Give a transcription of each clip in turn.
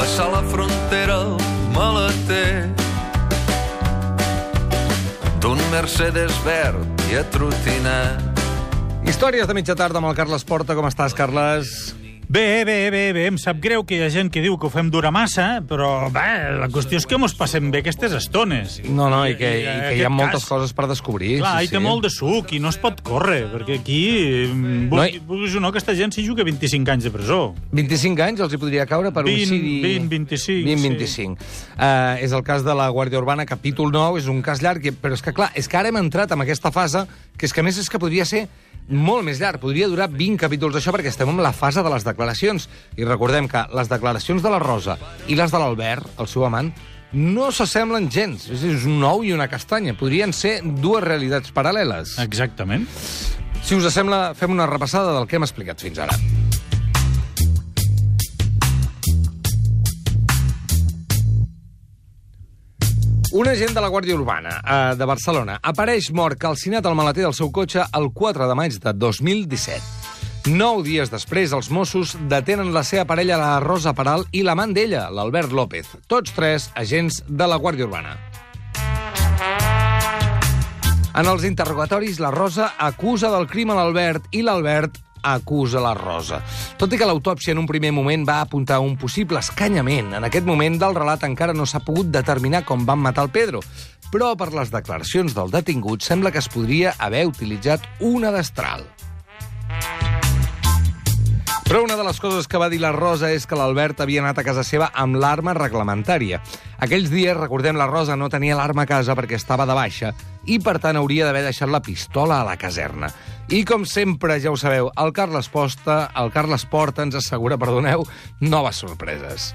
Passar la frontera al maleter d'un Mercedes verd i atrotinat. Històries de mitja tarda amb el Carles Porta. Com estàs, Carles? Bé, bé, bé, bé, em sap greu que hi ha gent que diu que ho fem dura massa, però bé, la qüestió és que mos passem bé aquestes estones. No, no, i que, i que hi ha moltes cas, coses per descobrir. Clar, sí, hi té sí. molt de suc i no es pot córrer, perquè aquí, mm, No, vulguis o no, aquesta gent s'hi juga 25 anys de presó. 25 anys els hi podria caure per 20, homicidi... 20, 25, 20, sí. 25. Uh, és el cas de la Guàrdia Urbana, capítol 9, és un cas llarg, i- però és que, clar, és que ara hem entrat en aquesta fase, que és que, a més, és que podria ser molt més llarg, podria durar 20 capítols això, perquè estem en la fase de les declaracions. I recordem que les declaracions de la Rosa i les de l'Albert, el seu amant, no s'assemblen gens. És, és un ou i una castanya. Podrien ser dues realitats paral·leles. Exactament. Si us sembla, fem una repassada del que hem explicat fins ara. Un agent de la Guàrdia Urbana eh, de Barcelona apareix mort calcinat al maleter del seu cotxe el 4 de maig de 2017. Nou dies després, els Mossos detenen la seva parella, la Rosa Peral, i l'amant d'ella, l'Albert López. Tots tres agents de la Guàrdia Urbana. En els interrogatoris, la Rosa acusa del crim a l'Albert i l'Albert acusa la Rosa. Tot i que l'autòpsia en un primer moment va apuntar a un possible escanyament, en aquest moment del relat encara no s'ha pogut determinar com van matar el Pedro, però per les declaracions del detingut sembla que es podria haver utilitzat una destral. Però una de les coses que va dir la Rosa és que l'Albert havia anat a casa seva amb l'arma reglamentària. Aquells dies, recordem, la Rosa no tenia l'arma a casa perquè estava de baixa i, per tant, hauria d'haver deixat la pistola a la caserna. I, com sempre, ja ho sabeu, el Carles Posta, el Carles Porta ens assegura, perdoneu, noves sorpreses.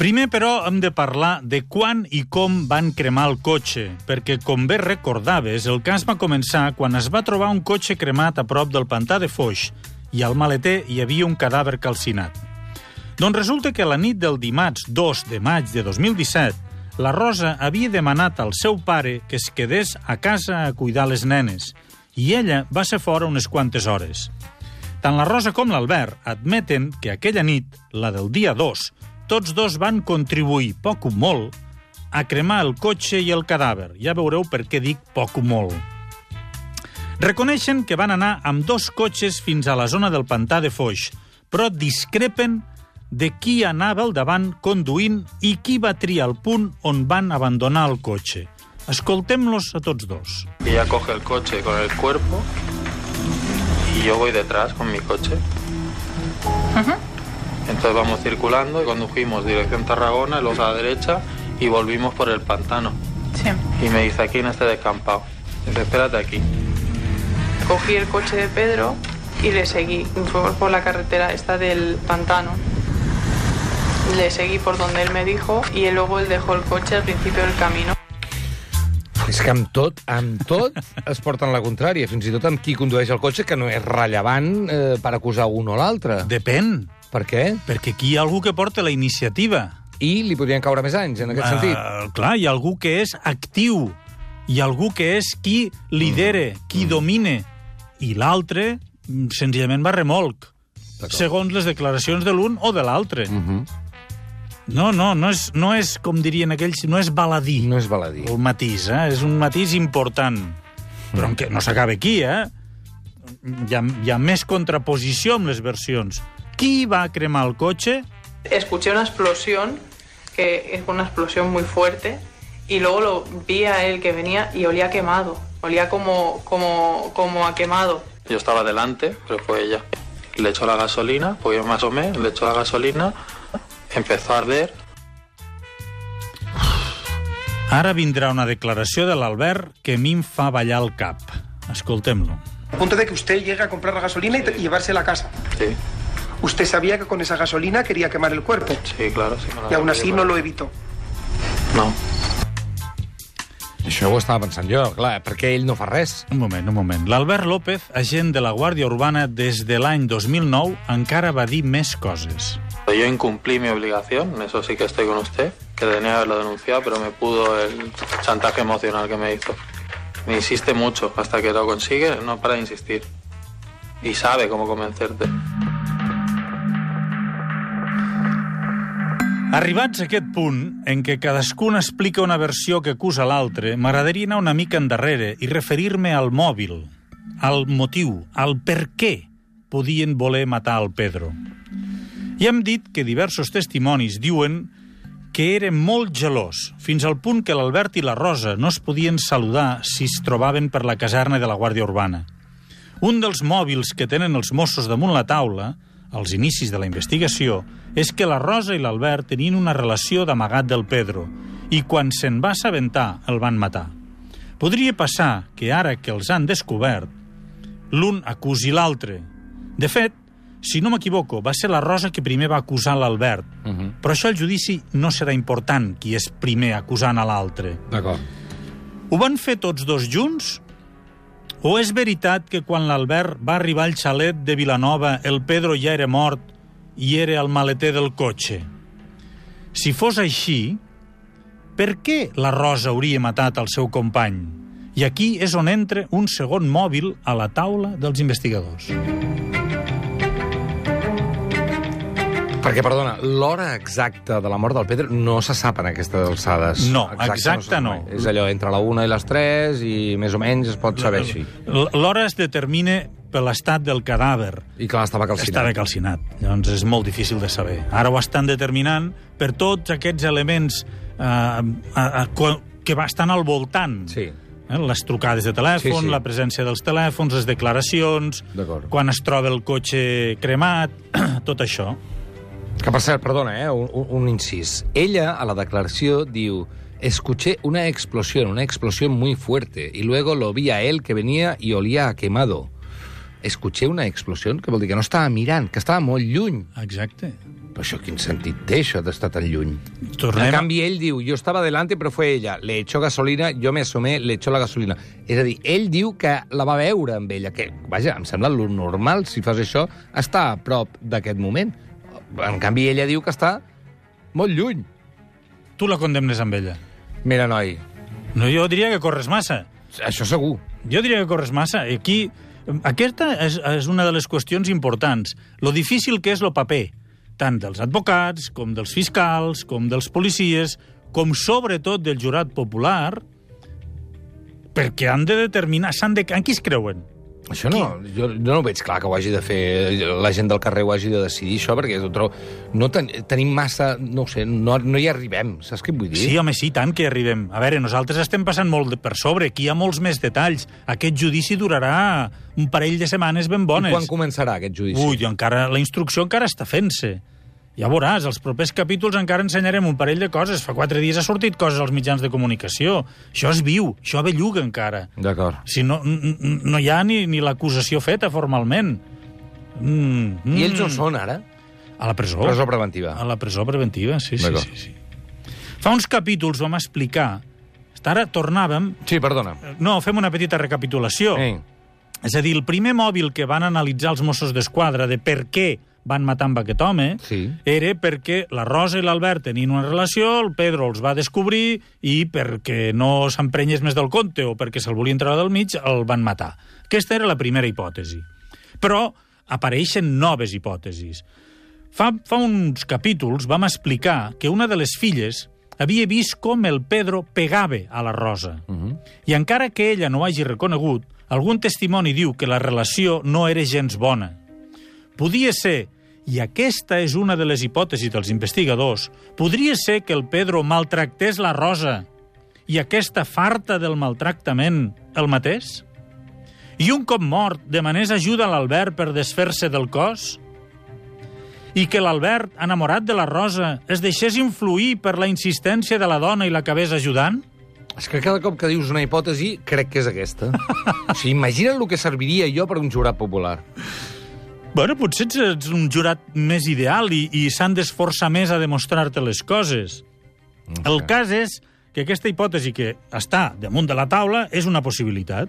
Primer, però, hem de parlar de quan i com van cremar el cotxe, perquè, com bé recordaves, el cas va començar quan es va trobar un cotxe cremat a prop del pantà de Foix i al maleter hi havia un cadàver calcinat. Doncs resulta que la nit del dimarts 2 de maig de 2017, la Rosa havia demanat al seu pare que es quedés a casa a cuidar les nenes, i ella va ser fora unes quantes hores. Tant la Rosa com l'Albert admeten que aquella nit, la del dia 2, tots dos van contribuir, poc o molt, a cremar el cotxe i el cadàver. Ja veureu per què dic poc o molt. Reconeixen que van anar amb dos cotxes fins a la zona del pantà de Foix, però discrepen de qui anava al davant conduint i qui va triar el punt on van abandonar el cotxe. Escoltem-los a tots dos. Ella coge el coche con el cuerpo y yo voy detrás con mi coche. Entonces vamos circulando y condujimos dirección Tarragona, luego a la derecha y volvimos por el pantano. Sí. Y me dice aquí en este descampado. Dice, espérate aquí. Cogí el coche de Pedro y le seguí. Fuimos por la carretera esta del pantano. Le seguí por donde él me dijo y luego él dejó el coche al principio del camino. És que amb tot, amb tot, es porten la contrària, fins i tot amb qui condueix el cotxe, que no és rellevant eh, per acusar un o l'altre. Depèn, Per què? perquè aquí hi ha algú que porta la iniciativa. I li podrien caure més anys, en aquest sentit. Uh, clar, hi ha algú que és actiu, hi ha algú que és qui lidere, qui domine, i l'altre mm, senzillament va remolc, segons les declaracions de l'un o de l'altre. Mhm. No, no, no és, no és, com dirien aquells, no és baladí. No és baladí. El matís, eh? És un matís important. Però que no s'acaba aquí, eh? Hi ha, hi ha més contraposició amb les versions. Qui va cremar el cotxe? Escuché una explosión, que es una explosión muy fuerte, y luego lo vi a él que venía y olía quemado. Olía como, como, como a quemado. Yo estaba delante, pero fue ella. Le echó la gasolina, pues yo más o menos, le echó la gasolina, empezó a arder Ara vindrà una declaració de l'Albert que a mi em fa ballar el cap. Escoltem-lo. A punto de que usted llegue a comprar la gasolina y, y llevársela a casa. Sí. Usted sabía que con esa gasolina quería quemar el cuerpo Sí, claro, sí. y aún así no lo evitó. No. Això ho estava pensant jo, clar, perquè ell no fa res. Un moment, un moment. L'Albert López, agent de la Guàrdia Urbana des de l'any 2009, encara va dir més coses. Yo incumplí mi obligación, en eso sí que estoy con usted, que tenía que haberlo denunciado, pero me pudo el chantaje emocional que me hizo. Me insiste mucho, hasta que lo consigue, no para de insistir. Y sabe cómo convencerte. Arribats a aquest punt, en què cadascun explica una versió que acusa l'altre, m'agradaria anar una mica endarrere i referir-me al mòbil, al motiu, al per què podien voler matar el Pedro. I hem dit que diversos testimonis diuen que era molt gelós, fins al punt que l'Albert i la Rosa no es podien saludar si es trobaven per la caserna de la Guàrdia Urbana. Un dels mòbils que tenen els Mossos damunt la taula, als inicis de la investigació, és que la Rosa i l'Albert tenien una relació d'amagat del Pedro i quan se'n va assabentar el van matar. Podria passar que ara que els han descobert, l'un acusi l'altre. De fet, si no m'equivoco, va ser la Rosa que primer va acusar l'Albert. Uh -huh. Però això al judici no serà important qui és primer acusant a l'altre. D'acord. Ho van fer tots dos junts? O és veritat que quan l'Albert va arribar al xalet de Vilanova el Pedro ja era mort i era el maleter del cotxe? Si fos així, per què la Rosa hauria matat el seu company? I aquí és on entra un segon mòbil a la taula dels investigadors. Perquè, perdona, l'hora exacta de la mort del Pedro no se sap en aquestes alçades. No, Exacte no. És allò entre la una i les tres i més o menys es pot saber així. L'hora es determina per l'estat del cadàver. I clar, estava calcinat. Estava calcinat. Llavors és molt difícil de saber. Ara ho estan determinant per tots aquests elements eh, a, a, que estan al voltant. Sí. Eh? Les trucades de telèfon, Sí, sí. la presència dels telèfons, les declaracions, quan es troba el cotxe cremat, tot això. Que per cert, perdona, eh, un, un- incís. Ella, a la declaració, diu escuché una explosión, una explosión muy fuerte, y luego lo vi a él que venía y olía a quemado. Escuché una explosión, que vol dir que no estava mirant, que estava molt lluny. Exacte. Però això quin sentit té, això d'estar tan lluny? Tornem En a- canvi, ell diu, yo estaba delante, pero fue ella. Le echó gasolina, yo me asomé, le echó la gasolina. És a dir, ell diu que la va veure amb ella, que, vaja, em sembla lo normal, si fas això, estar a prop d'aquest moment. En canvi, ella diu que està molt lluny. Tu la condemnes amb ella. Mira, noi, No, jo diria que corres massa. això segur. Jo diria que corres massa. Aquí, aquesta és, és una de les qüestions importants. Lo difícil que és lo paper, tant dels advocats, com dels fiscals, com dels policies, com sobretot del jurat popular, perquè han de determinar... s'han De, en qui es creuen? Això no, jo, jo no ho veig clar que ho hagi de fer, la gent del carrer ho hagi de decidir, això, perquè otro, no ten, tenim massa, no sé, no, no hi arribem, saps què vull dir? Sí, home, sí, tant que hi arribem. A veure, nosaltres estem passant molt per sobre, aquí hi ha molts més detalls. Aquest judici durarà un parell de setmanes ben bones. I quan començarà aquest judici? Ui, encara, la instrucció encara està fent-se. Ja veuràs, els propers capítols encara ensenyarem un parell de coses. Fa quatre dies ha sortit coses als mitjans de comunicació. Això és viu, això belluga encara. D'acord. Si no, no hi ha ni, ni l'acusació feta formalment. Mm, mm. I ells on són, ara? A la presó. Presó preventiva. A la presó preventiva, sí, sí, sí, sí. Fa uns capítols vam explicar... Ara tornàvem... Sí, perdona. No, fem una petita recapitulació. Eh. És a dir, el primer mòbil que van analitzar els Mossos d'Esquadra de per què van matar amb aquest home Sí. era perquè la Rosa i l'Albert tenien una relació, el Pedro els va descobrir i perquè no s'emprenyés més del compte o perquè se'l volia entrar del mig, el van matar. Aquesta era la primera hipòtesi. Però apareixen noves hipòtesis. Fa, fa uns capítols vam explicar que una de les filles havia vist com el Pedro pegava a la Rosa. Uh -huh. I encara que ella no ho hagi reconegut, algun testimoni diu que la relació no era gens bona. Podia ser, i aquesta és una de les hipòtesis dels investigadors, podria ser que el Pedro maltractés la Rosa i aquesta farta del maltractament el matés? I un cop mort demanés ajuda a l'Albert per desfer-se del cos? I que l'Albert, enamorat de la Rosa, es deixés influir per la insistència de la dona i l'acabés ajudant? És que cada cop que dius una hipòtesi, crec que és aquesta. o sigui, imagina't el que serviria jo per un jurat popular. Bueno, potser ets- un jurat més ideal i, i s'han d'esforçar més a demostrar-te les coses. El cas és que aquesta hipòtesi que està damunt de la taula és una possibilitat.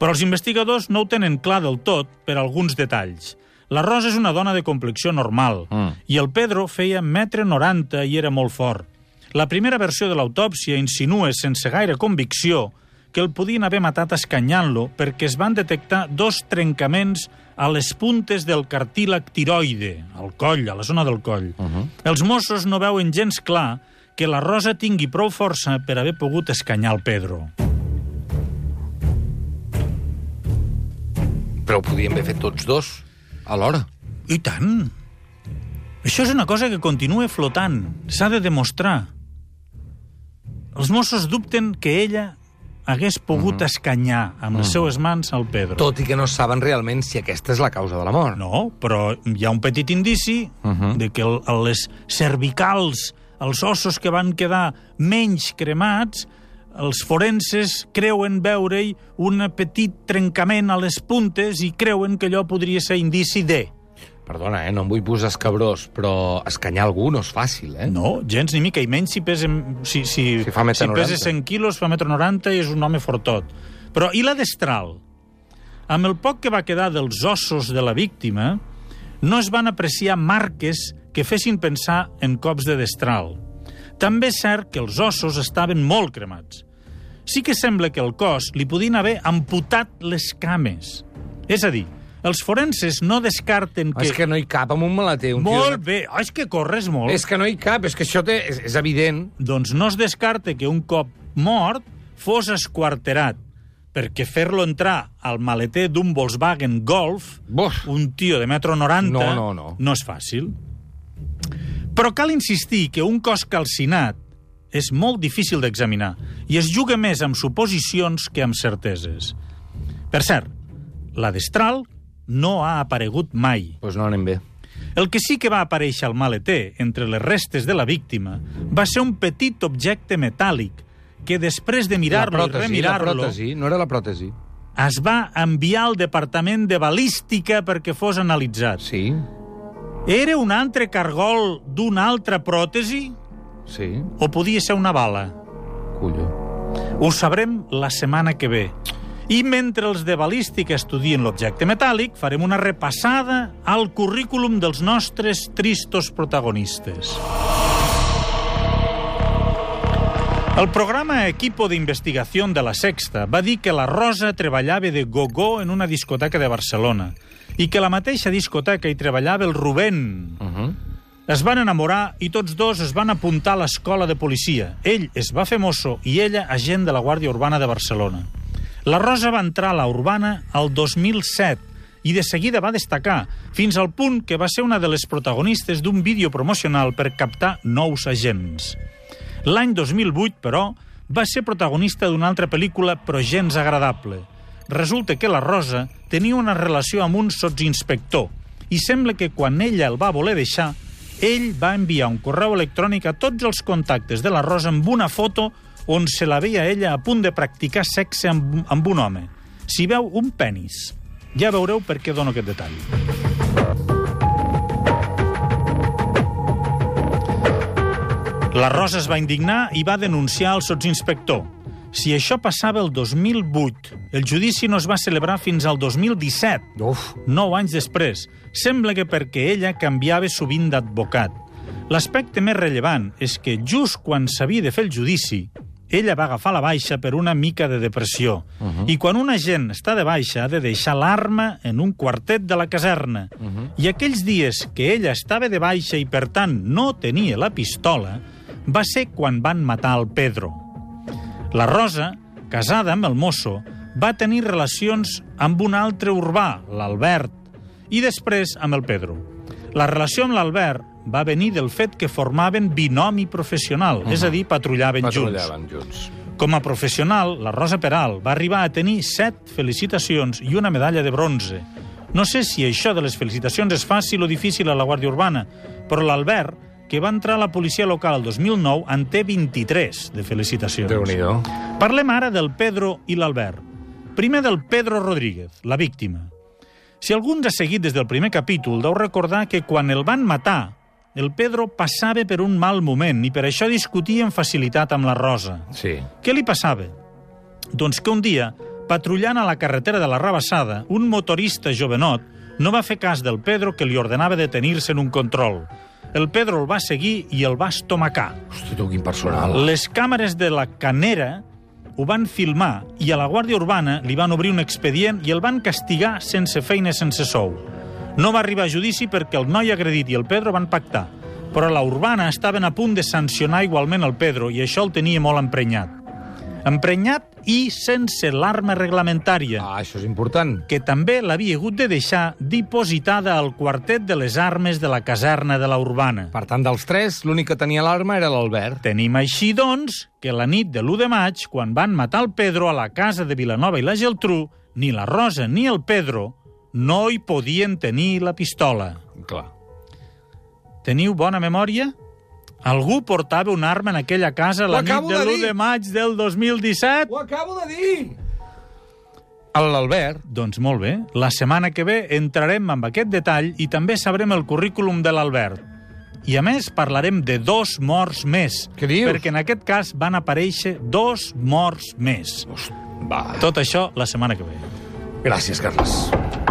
Però els investigadors no ho tenen clar del tot per alguns detalls. La Rosa és una dona de complexió normal Mm. i el Pedro feia metre 90 i era molt fort. La primera versió de l'autòpsia insinua sense gaire convicció que el podien haver matat escanyant-lo perquè es van detectar dos trencaments a les puntes del cartílag tiroide, al coll, a la zona del coll. Uh -huh. Els Mossos no veuen gens clar que la Rosa tingui prou força per haver pogut escanyar el Pedro. Però ho podien haver fet tots dos, alhora. I tant! Això és una cosa que continua flotant. S'ha de demostrar. Els Mossos dubten que ella hagués pogut escanyar amb les seues mans al Pedro. Tot i que no saben realment si aquesta és la causa de la mort. No, però hi ha un petit indici uh -huh. de que el, les cervicals, els ossos que van quedar menys cremats, els forenses creuen veure-hi un petit trencament a les puntes i creuen que allò podria ser indici de... Perdona, eh, no em vull posar escabrós, però escanyar algú no és fàcil, eh? No, gens ni mica, i menys si pesa, si, si, Si fa si pesa 90. 100 quilos, fa metro 90 i és un home fortot. Però i la destral? Amb el poc que va quedar dels ossos de la víctima, no es van apreciar marques que fessin pensar en cops de destral. També és cert que els ossos estaven molt cremats. Sí que sembla que el cos li podien haver amputat les cames. És a dir, els forenses no descarten Que... que... És que no hi cap amb un maleter. Un Molt tio... bé, oh, és que corres molt. És que no hi cap, és que això té... és, és evident. doncs no es descarta que un cop mort fos esquarterat, perquè fer-lo entrar al maleter d'un Volkswagen Golf, Buf. un tio de metro 90, No, no, no. no és fàcil. Però cal insistir que un cos calcinat és molt difícil d'examinar i es juga més amb suposicions que amb certeses. Per cert, la destral no ha aparegut mai. Doncs pues no anem bé. El que sí que va aparèixer al maleter, entre les restes de la víctima, va ser un petit objecte metàl·lic que després de mirar-lo i la remirar-lo pròtesi, no era la pròtesi. es va enviar al Departament de Balística perquè fos analitzat. Sí, Era un altre cargol d'una altra pròtesi sí, o podia ser una bala? colló. Ho sabrem la setmana que ve. I mentre els de balística estudien l'objecte metàl·lic, farem una repassada al currículum dels nostres tristos protagonistes. El programa Equipo de Investigación de la Sexta va dir que la Rosa treballava de gogó en una discoteca de Barcelona i que a la mateixa discoteca hi treballava el Rubén, Uh -huh. es van enamorar i tots dos es van apuntar a l'escola de policia. Ell es va fer mosso i ella agent de la Guàrdia Urbana de Barcelona. La Rosa va entrar a la Urbana al 2007 i de seguida va destacar, fins al punt que va ser una de les protagonistes d'un vídeo promocional per captar nous agents. L'any 2008, però, va ser protagonista d'una altra pel·lícula però gens agradable. Resulta que la Rosa tenia una relació amb un sotsinspector i sembla que quan ella el va voler deixar, ell va enviar un correu electrònic a tots els contactes de la Rosa amb una foto on se la veia ella a punt de practicar sexe amb, amb un home. Si veu un penis. Ja veureu per què dono aquest detall. La Rosa es va indignar i va denunciar el sotsinspector. Si això passava el 2008, el judici no es va celebrar fins al 2017, Uf, nou anys després. Sembla que perquè ella canviava sovint d'advocat. L'aspecte més rellevant és que just quan s'havia de fer el judici, ella va agafar la baixa per una mica de depressió. Uh -huh. I quan una gent està de baixa ha de deixar l'arma en un quartet de la caserna. Uh -huh. I aquells dies que ella estava de baixa i per tant no tenia la pistola, va ser quan van matar el Pedro. La Rosa, casada amb el mosso, va tenir relacions amb un altre urbà, l'Albert, i després amb el Pedro. La relació amb l'Albert va venir del fet que formaven binomi professional, uh -huh. és a dir, patrullaven, junts. patrullaven junts. Com a professional, la Rosa Peral va arribar a tenir set felicitacions i una medalla de bronze. No sé si això de les felicitacions és fàcil o difícil a la Guàrdia Urbana, però l'Albert, que va entrar a la policia local el 2009, en té 23 de felicitacions. Déu-n'hi-do. Parlem ara del Pedro i l'Albert. Primer del Pedro Rodríguez, la víctima. Si algú ens ha seguit des del primer capítol, deu recordar que quan el van matar, el Pedro passava per un mal moment i per això discutia amb facilitat amb la Rosa. Sí. Què li passava? Doncs que un dia, patrullant a la carretera de la Rabassada, un motorista jovenot no va fer cas del Pedro que li ordenava detenir-se en un control. El Pedro el va seguir i el va estomacar. Hosti, tu, quin personal. Les càmeres de la Canera ho van filmar i a la Guàrdia Urbana li van obrir un expedient i el van castigar sense feina, sense sou. No va arribar a judici perquè el noi agredit i el Pedro van pactar, però la Urbana estaven a punt de sancionar igualment el Pedro i això el tenia molt emprenyat. Emprenyat i sense l'arma reglamentària Ah, això és important. que també l'havia hagut de deixar dipositada al quartet de les armes de la caserna de la Urbana. Per tant, dels tres, l'únic que tenia l'arma era l'Albert. Tenim així, doncs, que la nit de l'1 de maig, quan van matar el Pedro a la casa de Vilanova i la Geltrú, ni la Rosa ni el Pedro no hi podien tenir la pistola. Clar. Teniu bona memòria? Algú portava una arma en aquella casa la nit de de l'1 dir. de maig del 2017? Ho acabo de dir! L'Albert. Doncs molt bé. La setmana que ve entrarem amb aquest detall i també sabrem el currículum de l'Albert. I a més parlarem de dos morts més. Què dius? Perquè en aquest cas van aparèixer dos morts més. Va. Tot això la setmana que ve. Gràcies, Carles.